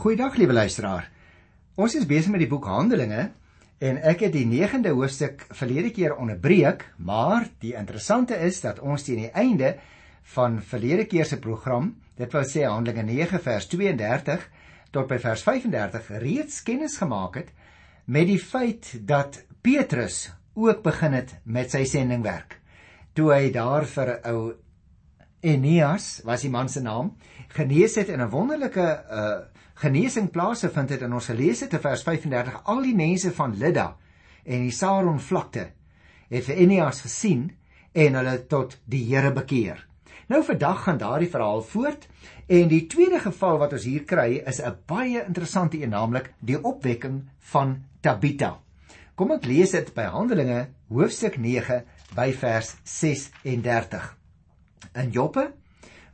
Goeiedag liewe luisteraar. Ons is besig met die boek Handelinge en ek het die 9de hoofstuk verlede keer onderbreek, maar die interessante is dat ons teen die einde van verlede keer se program, dit wil sê Handelinge 9 vers 32 tot by vers 35 reeds kennis gemaak het met die feit dat Petrus ook begin het met sy sendingwerk. Toe hy daar vir 'n ou Enias was die man se naam, genees het in 'n wonderlike uh genesing plase vind het in ons gelees het in vers 35 al die mense van Lydda en die Saron vlakte het vir Enias gesien en hulle tot die Here bekeer. Nou vandag gaan daardie verhaal voort en die tweede geval wat ons hier kry is 'n baie interessante een naamlik die opwekking van Tabita. Kom ek lees dit by Handelinge hoofstuk 9 by vers 36. In Joppe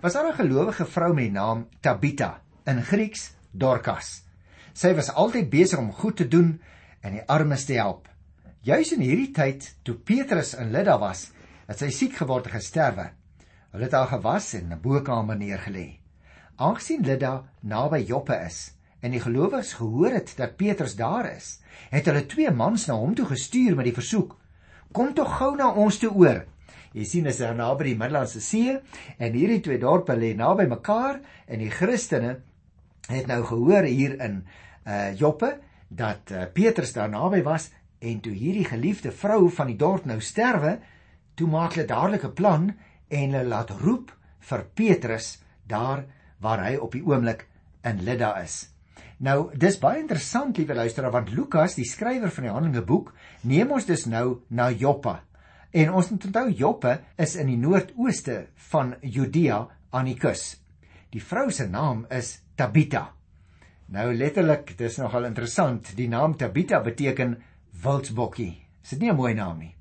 was daar 'n gelowige vrou met die naam Tabita in Grieks Dorcas. Sy was altyd besig om goed te doen en die armes te help. Juis in hierdie tyd toe Petrus in Lydda was, het sy siek geword en gesterwe. Hulle het haar gewas en 'n bokamer neergelê. Aangesien Lydda naby Joppe is en die gelowiges gehoor het dat Petrus daar is, het hulle twee mans na hom toe gestuur met die versoek: "Kom tog gou na ons toe oor." Jy sien as hy naby die Middellandse See en hierdie twee dorpe lê naby mekaar en die Christene het nou gehoor hier in uh Joppe dat uh, Petrus daar naby was en toe hierdie geliefde vrou van die dorp nou sterwe, toe maak hulle dadelik 'n plan en hulle laat roep vir Petrus daar waar hy op die oomblik in Lydda is. Nou, dis baie interessant, liewe luisteraar, want Lukas, die skrywer van die Handelinge boek, neem ons dus nou na Joppe. En ons moet onthou Joppe is in die noordooste van Judea aan die kus. Die vrou se naam is Tabita. Nou letterlik, dis nogal interessant. Die naam Tabita beteken wildsbokkie. Is dit nie 'n mooi naam nie?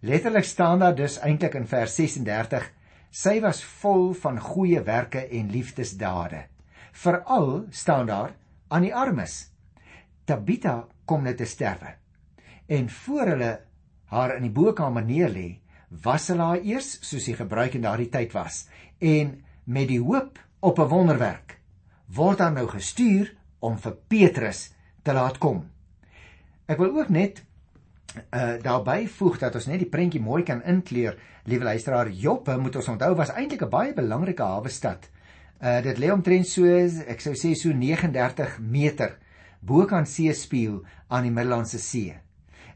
Letterlik staan daar dus eintlik in vers 36: Sy was vol van goeie werke en liefdesdade. Veral staan daar aan die armes. Tabita kom net te sterwe. En voor hulle haar in die bokkamer neerlê, was hulle haar eers soos die gebruik in daardie tyd was en met die hoop op 'n wonderwerk word dan nou gestuur om vir Petrus te laat kom. Ek wil ook net uh daarby voeg dat ons net die prentjie mooi kan inkleur. Liewe luisteraar, Joppe moet ons onthou was eintlik 'n baie belangrike hawe stad. Uh dit lê omtrent so ek sou sê so 39 meter bokant seespieël aan die Middellandse See.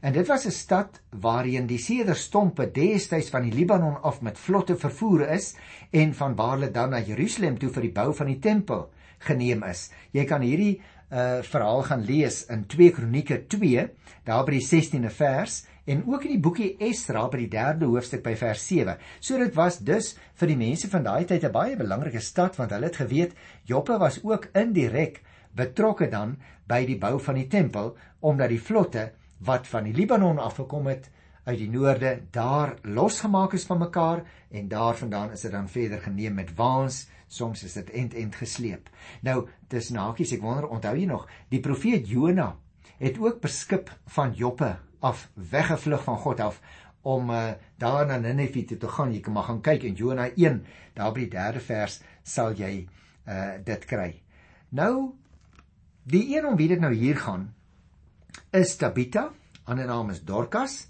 En dit was 'n stad waarheen die sederstompe destyds van die Libanon af met vlotte vervoer is en van waar hulle dan na Jerusalem toe vir die bou van die tempel geneem is. Jy kan hierdie uh verhaal gaan lees in 2 Kronieke 2, daar by die 16de vers en ook in die boekie Esdra by die 3de hoofstuk by vers 7. So dit was dus vir die mense van daai tyd 'n baie belangrike stad want hulle het geweet Joppe was ook indirek betrokke dan by die bou van die tempel omdat die vlotte wat van die Libanon afgekom het uit die noorde daar losgemaak is van mekaar en daarvandaan is dit dan verder geneem met waans soms is dit end end gesleep. Nou, dis nakies, ek wonder, onthou jy nog, die profeet Jona het ook beskip van Joppe af weggevlug van God af om uh, daar na Ninive toe te gaan. Jy kan maar gaan kyk in Jona 1, daar by die 3de vers sal jy uh dit kry. Nou die een om wie dit nou hier gaan is Tabita, ander naam is Dorcas.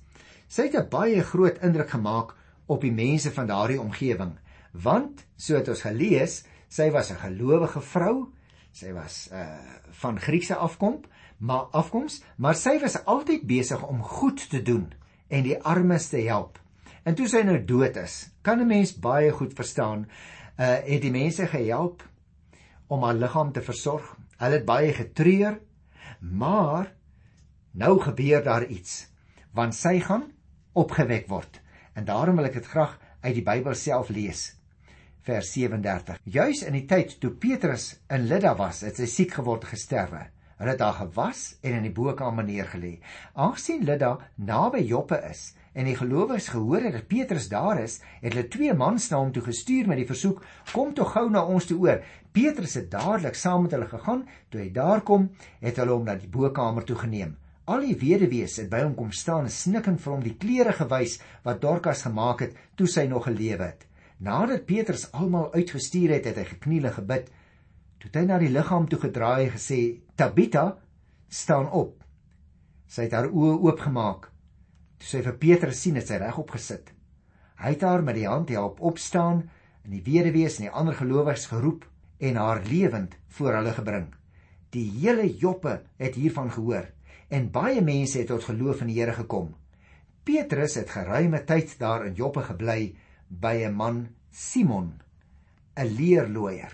Sy het 'n baie groot indruk gemaak op die mense van daardie omgewing want so het ons gelees sy was 'n gelowige vrou sy was uh van Griekse afkom maar afkoms maar sy was altyd besig om goed te doen en die armes te help. En toe sy nou dood is kan 'n mens baie goed verstaan uh het die mense gehelp om haar liggaam te versorg hulle het baie getreur maar nou gebeur daar iets want sy gaan opgewek word. En daarom wil ek dit graag uit die Bybel self lees vers 37. Juis in die tyd toe Petrus in Lydda was, het sy siek geword gesterwe. Hulle het daar gewas en in die bokkamer neergelê. Aangesien Lydda naby Joppe is en die gelowiges gehoor het dat Petrus daar is, het hulle twee mans na hom toe gestuur met die versoek: "Kom tog gou na ons toe oor." Petrus het dadelik saam met hulle gegaan. Toe hy daar kom, het hulle hom na die bokkamer toe geneem. Al die weduwees het by hom kom staan en snikkend vir hom die klere gewys wat Dorcas gemaak het toe sy nog gelewe het. Nadat Petrus almal uitgestuur het, het hy gekniel en gebid. Toe het hy na die liggaam toe gedraai en gesê: "Tabita, staan op." Sy het haar oë oopgemaak. Toe sy vir Petrus sien het sy regop gesit. Hy het haar met die hand help opstaan en die weduwees en die ander gelowiges geroep en haar lewend voor hulle gebring. Die hele Joppe het hiervan gehoor en baie mense het tot geloof in die Here gekom. Petrus het geruime tyd daar in Joppe gebly by 'n man Simon, 'n leerlooier.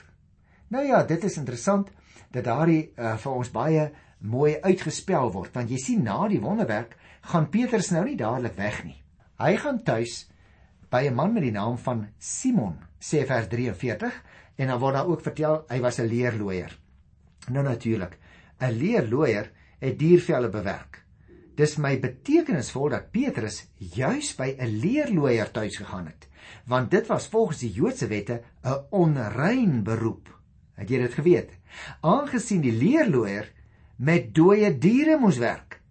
Nou ja, dit is interessant dat daardie uh, vir ons baie mooi uitgespel word want jy sien na die wonderwerk gaan Petrus nou nie dadelik weg nie. Hy gaan tuis by 'n man met die naam van Simon, sê vers 43 en dan word daar ook vertel hy was 'n leerlooier. Nou natuurlik, 'n leerlooier het diervelle bewerk. Dis my betekenisvol dat Petrus juis by 'n leerlooier tuis gegaan het, want dit was volgens die Joodse wette 'n onrein beroep. Het jy dit geweet? Aangesien die leerlooier met dooie diere moes werk.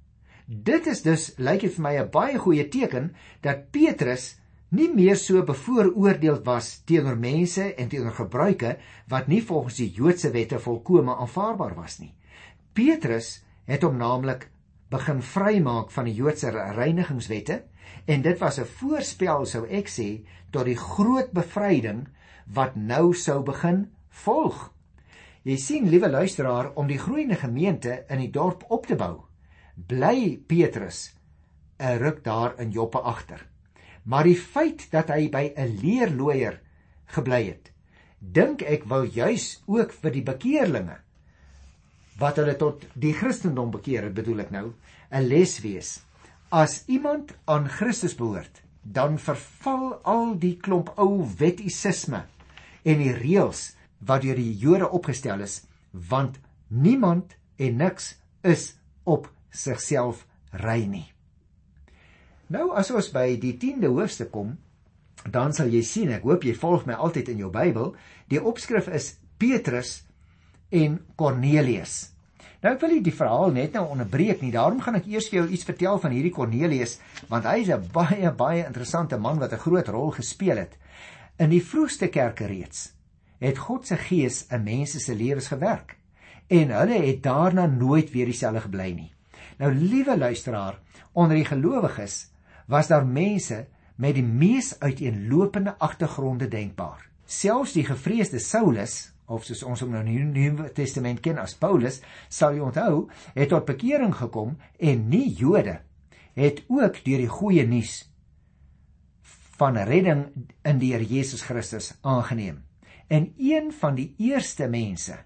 Dit is dus lyk dit vir my 'n baie goeie teken dat Petrus nie meer so bevooroordeel was teenoor mense en teenoor gebruike wat nie volgens die Joodse wette volkome aanvaarbaar was nie. Petrus het hom naamlik begin vrymaak van die Joodse reinigingswette en dit was 'n voorspel sou ek sê tot die groot bevryding wat nou sou begin volg. Jy sien, liewe luisteraar, om die groeiende gemeente in die dorp op te bou, bly Petrus 'n ruk daar in Joppe agter. Maar die feit dat hy by 'n leerlooier gebly het, dink ek wou juis ook vir die bekeerlinge wat hulle tot die Christendom bekeer het, bedoel ek nou, 'n les wees. As iemand aan Christus behoort, dan verval al die klomp ou wettisisme en die reëls wat deur die Jode opgestel is, want niemand en niks is op sigself rein nie. Nou as ons by die 10de hoofstuk kom, dan sal jy sien, ek hoop jy volg my altyd in jou Bybel, die opskrif is Petrus en Cornelius. Nou ek wil nie die verhaal net nou onderbreek nie. Daarom gaan ek eers vir jou iets vertel van hierdie Cornelius, want hy is 'n baie baie interessante man wat 'n groot rol gespeel het in die vroegste kerke reeds het God se gees in mense se lewens gewerk en hulle het daarna nooit weer dieselfde gebly nie. Nou liewe luisteraar, onder die gelowiges was daar mense met die mees uiteenlopende agtergronde denkbaar. Selfs die gevreesde Saulus of soos ons hom nou in die Nuwe Testament ken as Paulus, sal jy onthou, het tot bekering gekom en nie Jode het ook deur die goeie nuus van redding in die Here Jesus Christus aangeneem. En een van die eerste mense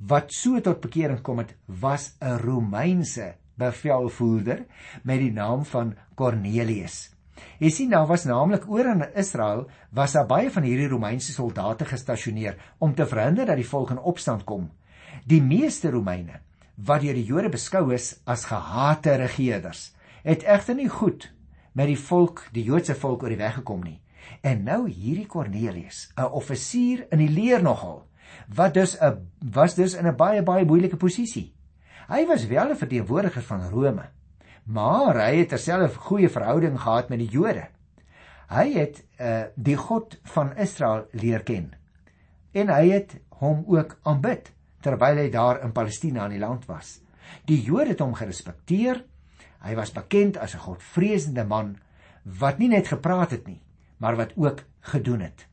wat so tot bekering kom het, was 'n Romeinse bevelvoerder met die naam van Cornelius. Daar was naamlik oor in Israel was daar baie van hierdie Romeinse soldate gestasioneer om te verhinder dat die volk in opstand kom. Die meeste Romeine wat deur die Jode beskou is as gehate regerders, het egter nie goed met die volk, die Joodse volk oor die weg gekom nie. En nou hierdie Cornelius, 'n offisier in die leer nogal, wat dus 'n was dus in 'n baie baie moeilike posisie. Hy was wel 'n verteenwoordiger van Rome, maar hy het terself goeie verhouding gehad met die Jode. Hy het uh die God van Israel leer ken. En hy het hom ook aanbid terwyl hy daar in Palestina in die land was. Die Jode het hom gerespekteer. Hy was bekend as 'n godvreesende man wat nie net gepraat het nie, maar wat ook gedoen het.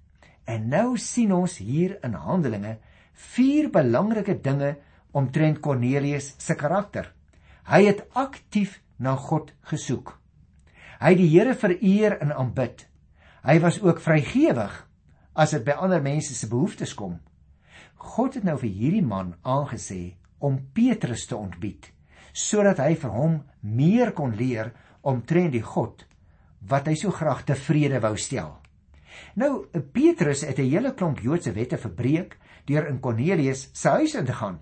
En nou sien ons hier in Handelinge vier belangrike dinge omtrent Cornelius se karakter. Hy het aktief na God gesoek. Hy het die Here vereer en aanbid. Hy was ook vrygewig as dit by ander mense se behoeftes kom. God het nou vir hierdie man aangesê om Petrus te ontbied sodat hy vir hom meer kon leer omtrent die God wat hy so graag tevrede wou stel. Nou Petrus het 'n hele klomp Joodse wette verbreek deur in Cornelius se huis in te gaan.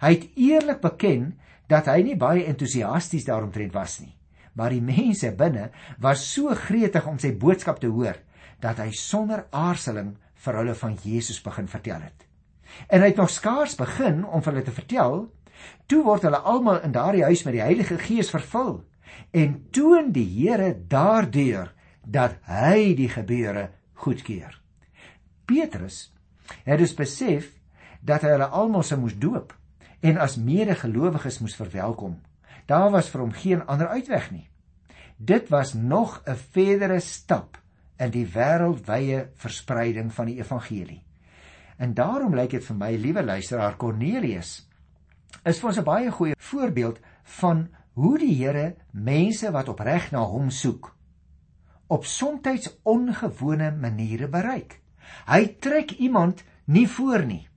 Hy het eerlik beken dat hy nie baie entoesiasties daaromtrent was nie, maar die mense binne was so gretig om sy boodskap te hoor dat hy sonder aarzeling vir hulle van Jesus begin vertel het. En hy het nog skaars begin om vir hulle te vertel, toe word hulle almal in daardie huis met die Heilige Gees vervul en toon die Here daardeur dat hy die gebeure goedkeur. Petrus het dus besef dat hy hulle almal se moes doop en as medegelowiges moes verwelkom. Daar was vir hom geen ander uitweg nie. Dit was nog 'n verdere stap in die wêreldwye verspreiding van die evangelie. En daarom lyk dit vir my, liewe luisteraar Cornelius, is vir ons 'n baie goeie voorbeeld van hoe die Here mense wat opreg na hom soek op soms ongewone maniere bereik. Hy trek iemand nie voor nie.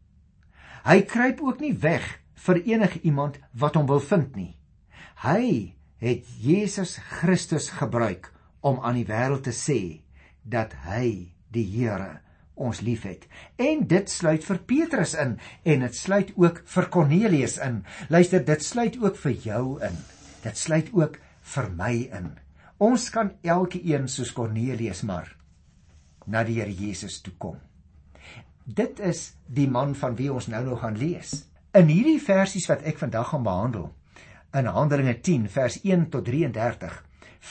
Hy kruip ook nie weg vir enige iemand wat hom wil vind nie. Hy het Jesus Christus gebruik om aan die wêreld te sê dat hy die Here ons liefhet. En dit sluit vir Petrus in en dit sluit ook vir Kornelius in. Luister, dit sluit ook vir jou in. Dit sluit ook vir my in. Ons kan elkeen soos Kornelius maar na die Here Jesus toe kom. Dit is die man van wie ons nou nog gaan lees. In hierdie versies wat ek vandag gaan behandel, in Handelinge 10 vers 1 tot 33,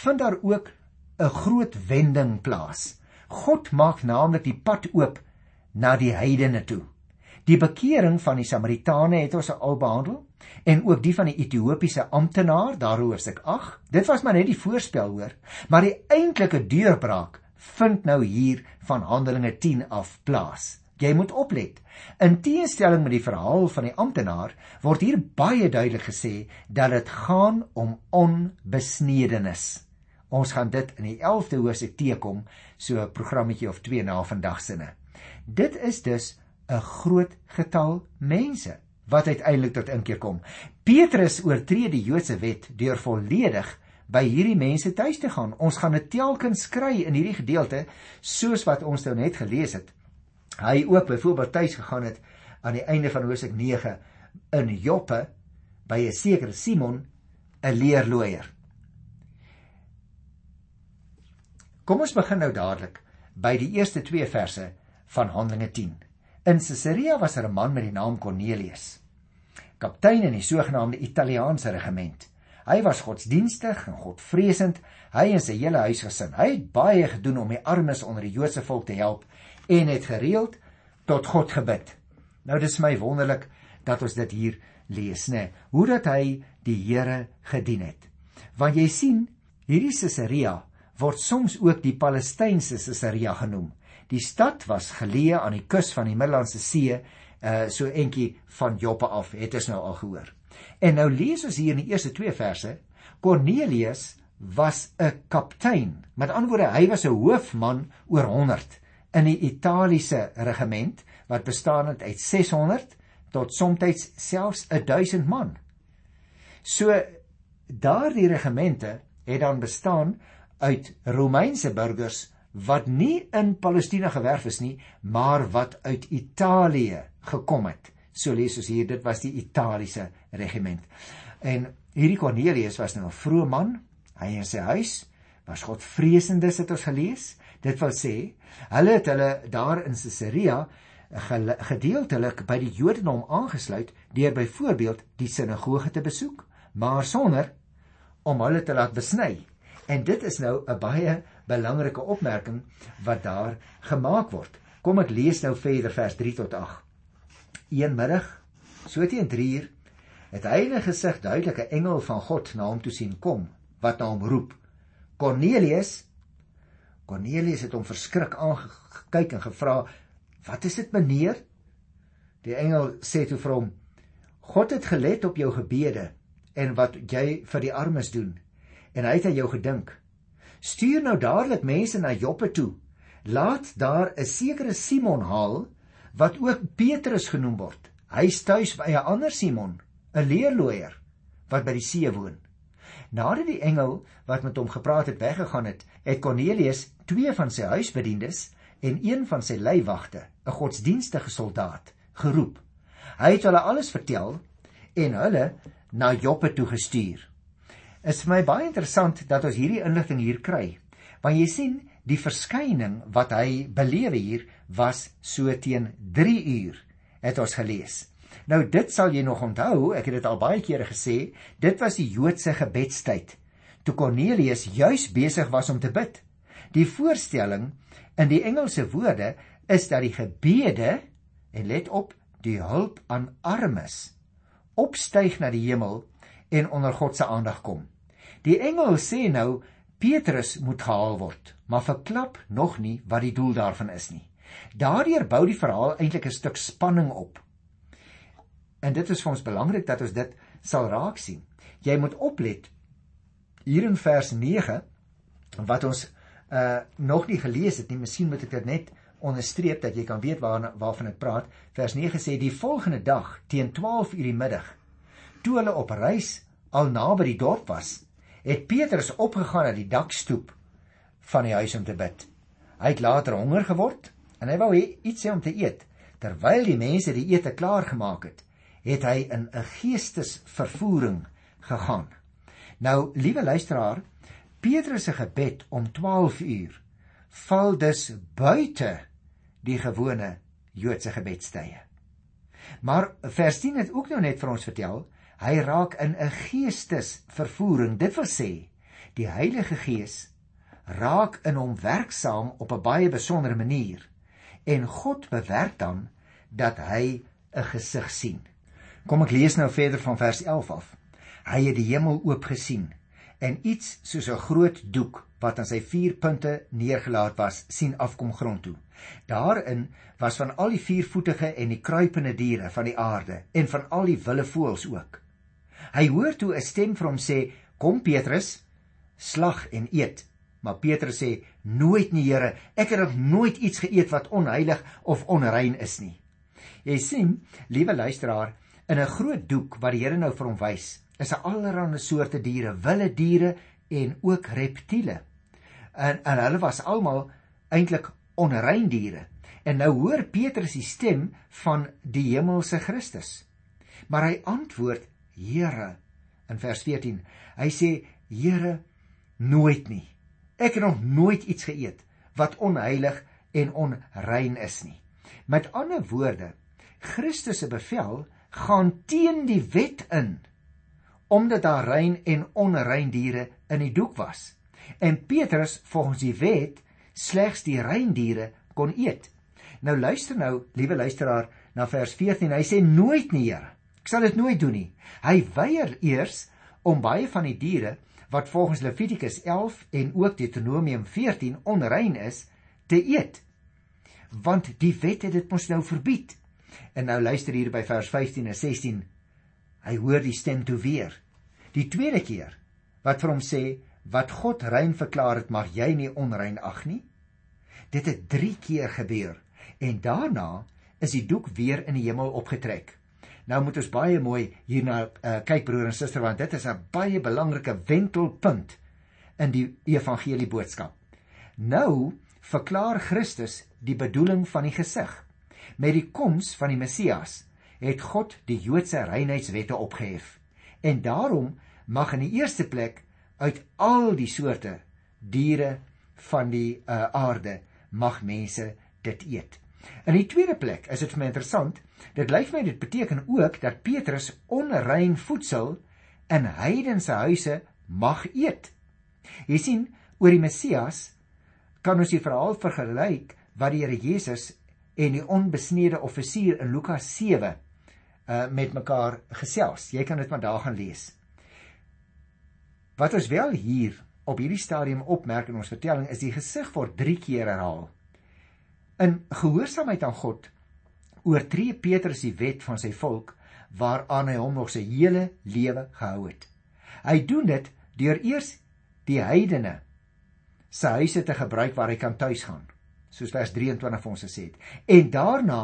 vind daar ook 'n groot wending plaas. God maak naamlik die pad oop na die heidene toe. Die bekering van die Samaritane het ons al behandel en ook die van die Ethiopiese amptenaar daaroor sê ek ag dit was maar net die voorspel hoor maar die eintlike deurbraak vind nou hier van Handelinge 10 af plaas jy moet oplet in teenstelling met die verhaal van die amptenaar word hier baie duidelik gesê dat dit gaan om onbesnedenis ons gaan dit in die 11de hoofstuk teekom so 'n programmetjie of twee na vandag sinne dit is dus 'n groot getal mense wat uiteindelik tot inkeer kom. Petrus oortree die Joodse wet deur volledig by hierdie mense tuis te gaan. Ons gaan dit telkens kry in hierdie gedeelte soos wat ons nou net gelees het. Hy ook byvoorbeeld tuis gegaan het aan die einde van Hosea 9 in Joppe by 'n sekere Simon, 'n leerloier. Kom ons begin nou dadelik by die eerste 2 verse van Handelinge 10. In Caesarea was daar er 'n man met die naam Cornelius, kaptein in die sogenaamde Italiaanse regiment. Hy was godsdienstig en godvreesend, hy en sy hele huisgesin. Hy het baie gedoen om die armes onder die Joodse volk te help en het gereeld tot God gebid. Nou dis my wonderlik dat ons dit hier lees, né? Hoe dat hy die Here gedien het. Want jy sien, hierdie Caesarea word soms ook die Palestynse Caesarea genoem. Die stad was geleë aan die kus van die Middellandse See, uh so entjie van Joppe af, het ons nou al gehoor. En nou lees ons hier in die eerste 2 verse, Cornelius was 'n kaptein. Met ander woorde, hy was 'n hoofman oor 100 in die Italiese regiment wat bestaan het uit 600 tot soms selfs 1000 man. So daardie regimente het dan bestaan uit Romeinse burgers wat nie in Palestina gewerf is nie, maar wat uit Italië gekom het. So lees ons hier, dit was die Italiese regiment. En hierdie Cornelius was nou 'n vroeë man. Hy en sy huis was godvreesendes het ons gelees. Dit wil sê, hulle het hulle daar in Caesarea gedeeltelik by die Jodendom aangesluit deur byvoorbeeld die sinagoge te besoek, maar sonder om hulle te laat besny. En dit is nou 'n baie belangrike opmerking wat daar gemaak word. Kom ek lees nou verder vers 3 tot 8. Een middag, so teen 3 uur, het hy 'n gesig duidelike engel van God na hom toe sien kom wat na hom roep. Cornelius. Cornelius het hom verskrik aangekyk en gevra: "Wat is dit, meneer?" Die engel sê toe vir hom: "God het gelet op jou gebede en wat jy vir die armes doen en hy het aan jou gedink." Stuur nou dadelik mense na Joppe toe. Laat daar 'n sekere Simon haal wat ook Petrus genoem word. Hy stuis by 'n ander Simon, 'n leerloier wat by die see woon. Nadat die engel wat met hom gepraat het weggegaan het, het Cornelius twee van sy huisbedienis en een van sy leiwagte, 'n godsdienstige soldaat, geroep. Hy het hulle alles vertel en hulle na Joppe toe gestuur is vir my baie interessant dat ons hierdie inligting hier kry. Want jy sien, die verskyning wat hy belewe hier was so teen 3 uur het ons gelees. Nou dit sal jy nog onthou, ek het dit al baie kere gesê, dit was die Joodse gebedstyd toe Cornelius juis besig was om te bid. Die voorstelling in die Engelse woorde is dat die gebede en let op die hulp aan armes, opstyg na die hemel en onder God se aandag kom. Die engel sê nou Petrus moet gehaal word, maar verklap nog nie wat die doel daarvan is nie. Daardeur bou die verhaal eintlik 'n stuk spanning op. En dit is vir ons belangrik dat ons dit sal raak sien. Jy moet oplet hier in vers 9 wat ons uh nog nie gelees het nie. Miskien moet ek dit net onderstreep dat jy kan weet waarna waarvan ek praat. Vers 9 sê die volgende dag teen 12 uur die middag toe hulle op reis al naby die dorp was, het Petrus opgegaan na die dakstoep van die huis om te bid. Hy het later honger geword en hy wou iets hê om te eet. Terwyl die mense die ete klaar gemaak het, het hy in 'n geestesvervoering gegaan. Nou, liewe luisteraar, Petrus se gebed om 12 uur val dus buite die gewone Joodse gebedstye. Maar vers 10 het ook nou net vir ons vertel Hy raak in 'n geestesvervoering. Dit wil sê, die Heilige Gees raak in hom werksaam op 'n baie besondere manier en God bewerk dan dat hy 'n gesig sien. Kom ek lees nou verder van vers 11 af. Hy het die hemel oop gesien en iets soos 'n groot doek wat aan sy vier punte neergelaat was, sien afkom grond toe. Daarin was van al die viervoetige en die kruipende diere van die aarde en van al die wilde voëls ook. Hy hoor toe 'n stem vir hom sê: "Kom Petrus, slag en eet." Maar Petrus sê: "Nooit nie, Here. Ek het nog nooit iets geëet wat onheilig of onrein is nie." Jy sien, liewe luisteraar, in 'n groot doek wat die Here nou vir hom wys, is 'n allerlei soorte diere, wilde diere en ook reptiele. En en hulle was almal eintlik onrein diere. En nou hoor Petrus die stem van die hemelse Christus. Maar hy antwoord Here in vers 14. Hy sê Here nooit nie. Ek het nog nooit iets geëet wat onheilig en onrein is nie. Met ander woorde, Christus se bevel gaan teen die wet in omdat daar rein en onrein diere in die doek was. En Petrus volgens die wet slegs die rein diere kon eet. Nou luister nou, liewe luisteraar, na vers 14. Hy sê nooit nie, Here. Ek sal dit nooit doen nie. Hy weier eers om baie van die diere wat volgens Levitikus 11 en ook Deuteronomium 14 onrein is, te eet. Want die wet het dit mos nou verbied. En nou luister hier by vers 15 en 16. Hy hoor die stem toe weer. Die tweede keer wat vir hom sê wat God rein verklaar het, mag jy nie onrein ag nie. Dit het 3 keer gebeur en daarna is die doek weer in die hemel opgetrek. Nou moet ons baie mooi hierna uh, kyk broer en suster want dit is 'n baie belangrike wentelpunt in die evangelie boodskap. Nou verklaar Christus die bedoeling van die gesig. Met die koms van die Messias het God die Joodse reinheidswette opgehef. En daarom mag in die eerste plek uit al die soorte diere van die uh, aarde mag mense dit eet. In die tweede plek is dit vir my interessant Dit lyk my dit beteken ook dat Petrus onrein voedsel in heidense huise mag eet. Jy sien, oor die Messias kan ons die verhaal vergelyk wat die Here Jesus en die onbesnede offisier in Lukas 7 uh met mekaar gesels. Jy kan dit maar daar gaan lees. Wat ons wel hier op hierdie stadium opmerk in ons vertelling is die gesig word 3 keer herhaal. In gehoorsaamheid aan God oortree Petrus die wet van sy volk waaraan hy hom nog sy hele lewe gehou het. Hy doen dit deur eers die heidene se huise te gebruik waar hy kan tuis gaan, soos vers 23 vir ons gesê het. En daarna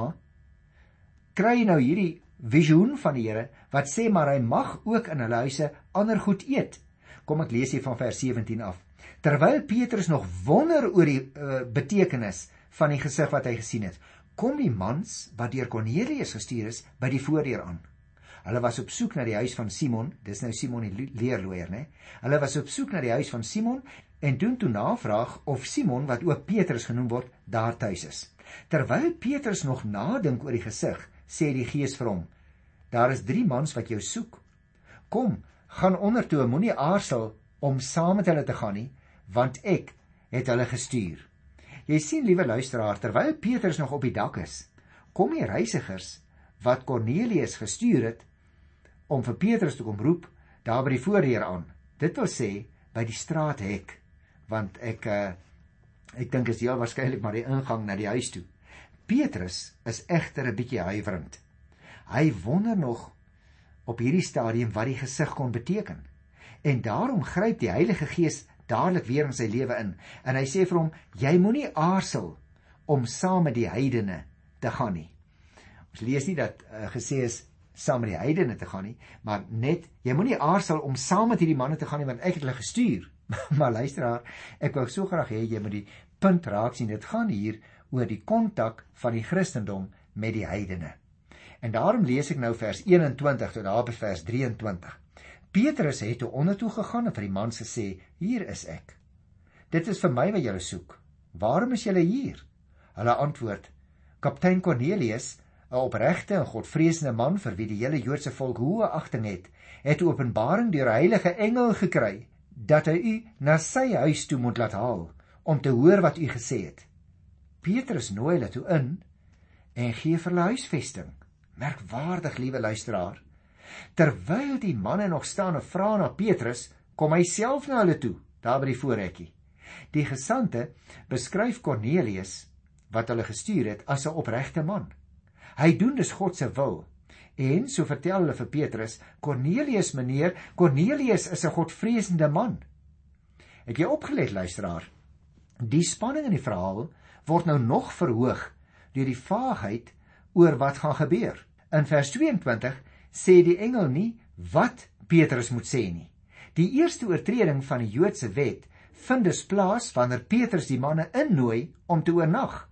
kry hy nou hierdie visioen van die Here wat sê maar hy mag ook in hulle huise ander goed eet. Kom ek lees hier van vers 17 af. Terwyl Petrus nog wonder oor die uh, betekenis van die gesig wat hy gesien het, kom die mans wat deur Kornelius gestuur is by die voordeur aan. Hulle was op soek na die huis van Simon, dis nou Simon die leerloier, né? Hulle was op soek na die huis van Simon en doen toe navraag of Simon wat ook Petrus genoem word, daar tuis is. Terwyl Petrus nog nadink oor die gesig, sê die Gees vir hom: Daar is 3 mans wat jou soek. Kom, gaan onder toe, moenie aarzel om saam met hulle te gaan nie, want ek het hulle gestuur. Jy sien liewe luisteraar, terwyl Petrus nog op die dak is, kom die reisigers wat Kornelius gestuur het om vir Petrus te kom roep daar by die voordeur aan. Dit wil sê by die straathek want ek uh, ek dink is heel waarskynlik maar die ingang na die huis toe. Petrus is egter 'n bietjie huiwerend. Hy wonder nog op hierdie stadium wat die gesig kon beteken. En daarom gryp die Heilige Gees dadelik weer in sy lewe in en hy sê vir hom jy moenie aarzel om saam met die heidene te gaan nie. Ons lees nie dat uh, gesê is saam met die heidene te gaan nie, maar net jy moenie aarzel om saam met hierdie manne te gaan nie want ek het hulle gestuur. maar luisteraar, ek wou so graag hê jy moet die punt raak sien. Dit gaan hier oor die kontak van die Christendom met die heidene. En daarom lees ek nou vers 21 tot daar by vers 23. Petrus het toe ondertoe gegaan en vir die man gesê: "Hier is ek. Dit is vir my wat julle soek. Waarom is julle hier?" Hulle antwoord: "Kaptein Cornelius, 'n opregte en godvreesende man vir wie die hele Joodse volk hoë agting het, het openbaring deur 'n heilige engel gekry dat hy u na sy huis toe moet laat haal om te hoor wat u gesê het. Petrus nooi hulle toe in en gee vir hulle huisvesting. Merkwaardig, liewe luisteraar. Terwyl die manne nog staan en vra na Petrus, kom hy self na hulle toe, daar by die voorhekkie. Die gesante beskryf Kornelius wat hulle gestuur het as 'n opregte man. Hy doen dus God se wil. En so vertel hulle vir Petrus, Cornelius meneer, Cornelius is 'n godvreesende man. Het jy opgelet luisteraar? Die spanning in die verhaal word nou nog verhoog deur die vaagheid oor wat gaan gebeur. In vers 22 sê die engel nie wat Petrus moet sê nie. Die eerste oortreding van die Joodse wet vind dus plaas wanneer Petrus die manne innooi om te oornag.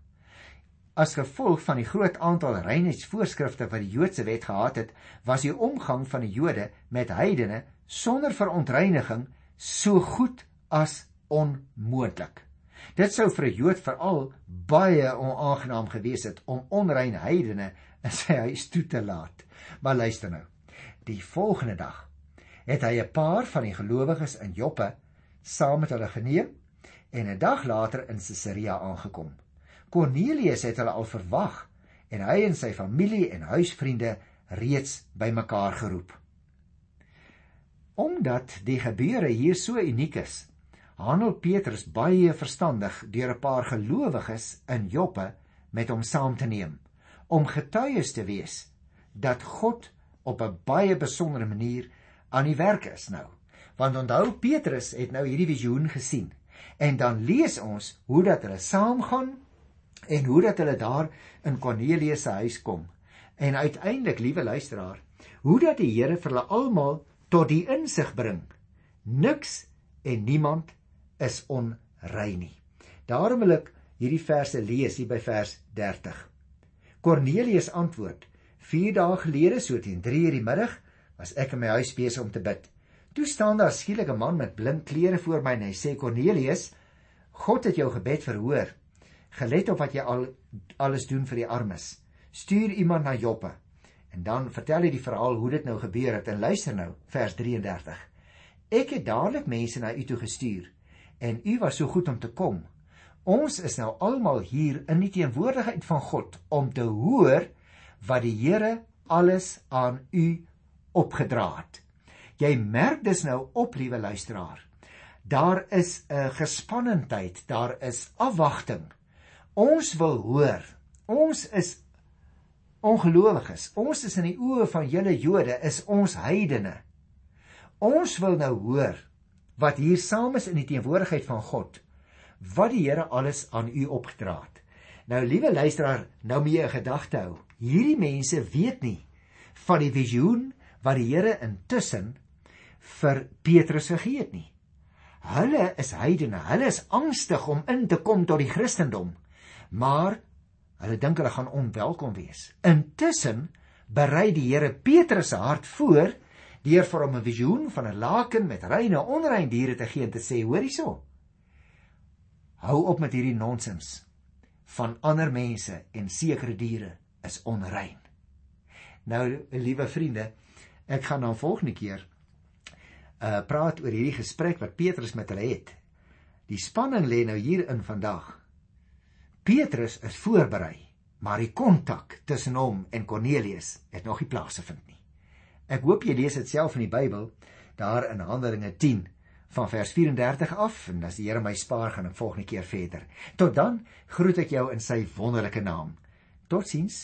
As gevolg van die groot aantal reinheidsvoorskrifte wat die Joodse wet gehad het, was die omgang van die Jode met heidene sonder verontreiniging so goed as onmoontlik. Dit sou vir 'n Jood veral baie onaangenaam gewees het om onrein heidene in sy huis toe te laat. Maar luister nou. Die volgende dag het hy 'n paar van die gelowiges in Joppe saam met hulle geneem en 'n dag later in Caesarea aangekom. Cornelius het hulle al verwag en hy en sy familie en huisvriende reeds bymekaar geroep. Omdat die gebeure hier so uniek is, handel Petrus baie verstandig deur 'n paar gelowiges in Joppe met hom saam te neem om getuies te wees dat God op 'n baie besondere manier aan die werk is nou. Want onthou Petrus het nou hierdie visioen gesien en dan lees ons hoe dat hulle saamgaan en hoe dat hulle daar in Kornelius se huis kom. En uiteindelik, liewe luisteraar, hoe dat die Here vir hulle almal tot die insig bring. Niks en niemand is onrein nie. Daarom wil ek hierdie verse lees hier by vers 30. Kornelius antwoord: 4 dae gelede so teen 3:00 die middag was ek in my huis besig om te bid. Toe staan daar skielik 'n man met blink klere voor my en hy sê Kornelius, God het jou gebed verhoor gelet op wat jy al alles doen vir die armes. Stuur iemand na Joppe. En dan vertel hy die verhaal hoe dit nou gebeur het en luister nou vers 33. Ek het dadelik mense na u toe gestuur en u was so goed om te kom. Ons is nou almal hier in die teenwoordigheid van God om te hoor wat die Here alles aan u opgedra het. Jy merk dus nou op, liewe luisteraar. Daar is 'n gespannenheid, daar is afwagting. Ons wil hoor. Ons is ongelowiges. Ons is in die oë van julle Jode is ons heidene. Ons wil nou hoor wat hier saam is in die teenwoordigheid van God. Wat die Here alles aan u opgedra het. Nou liewe luisteraar, nou moet jy 'n gedagte hou. Hierdie mense weet nie van die visioen wat die Here intussen vir Petrus gegee het nie. Hulle is heidene. Hulle is angstig om in te kom tot die Christendom maar hulle dink hulle gaan onwelkom wees. Intussen berei die Here Petrus se hart voor deur vir hom 'n visioen van 'n laken met reine onrein diere te gee en te sê: "Hoor hierso. Hou op met hierdie nonsens van ander mense en sekere diere is onrein." Nou, liewe vriende, ek gaan dan volgende keer uh praat oor hierdie gesprek wat Petrus met hulle het. Die spanning lê nou hier in vandag. Petrus is voorberei maar die kontak tussen hom en Kornelius het nog nie plaasgevind. Ek hoop jy lees dit self in die Bybel, daar in Handelinge 10 van vers 34 af en as die Here my spaar gaan ek volgende keer verder. Tot dan groet ek jou in sy wonderlike naam. Totsiens.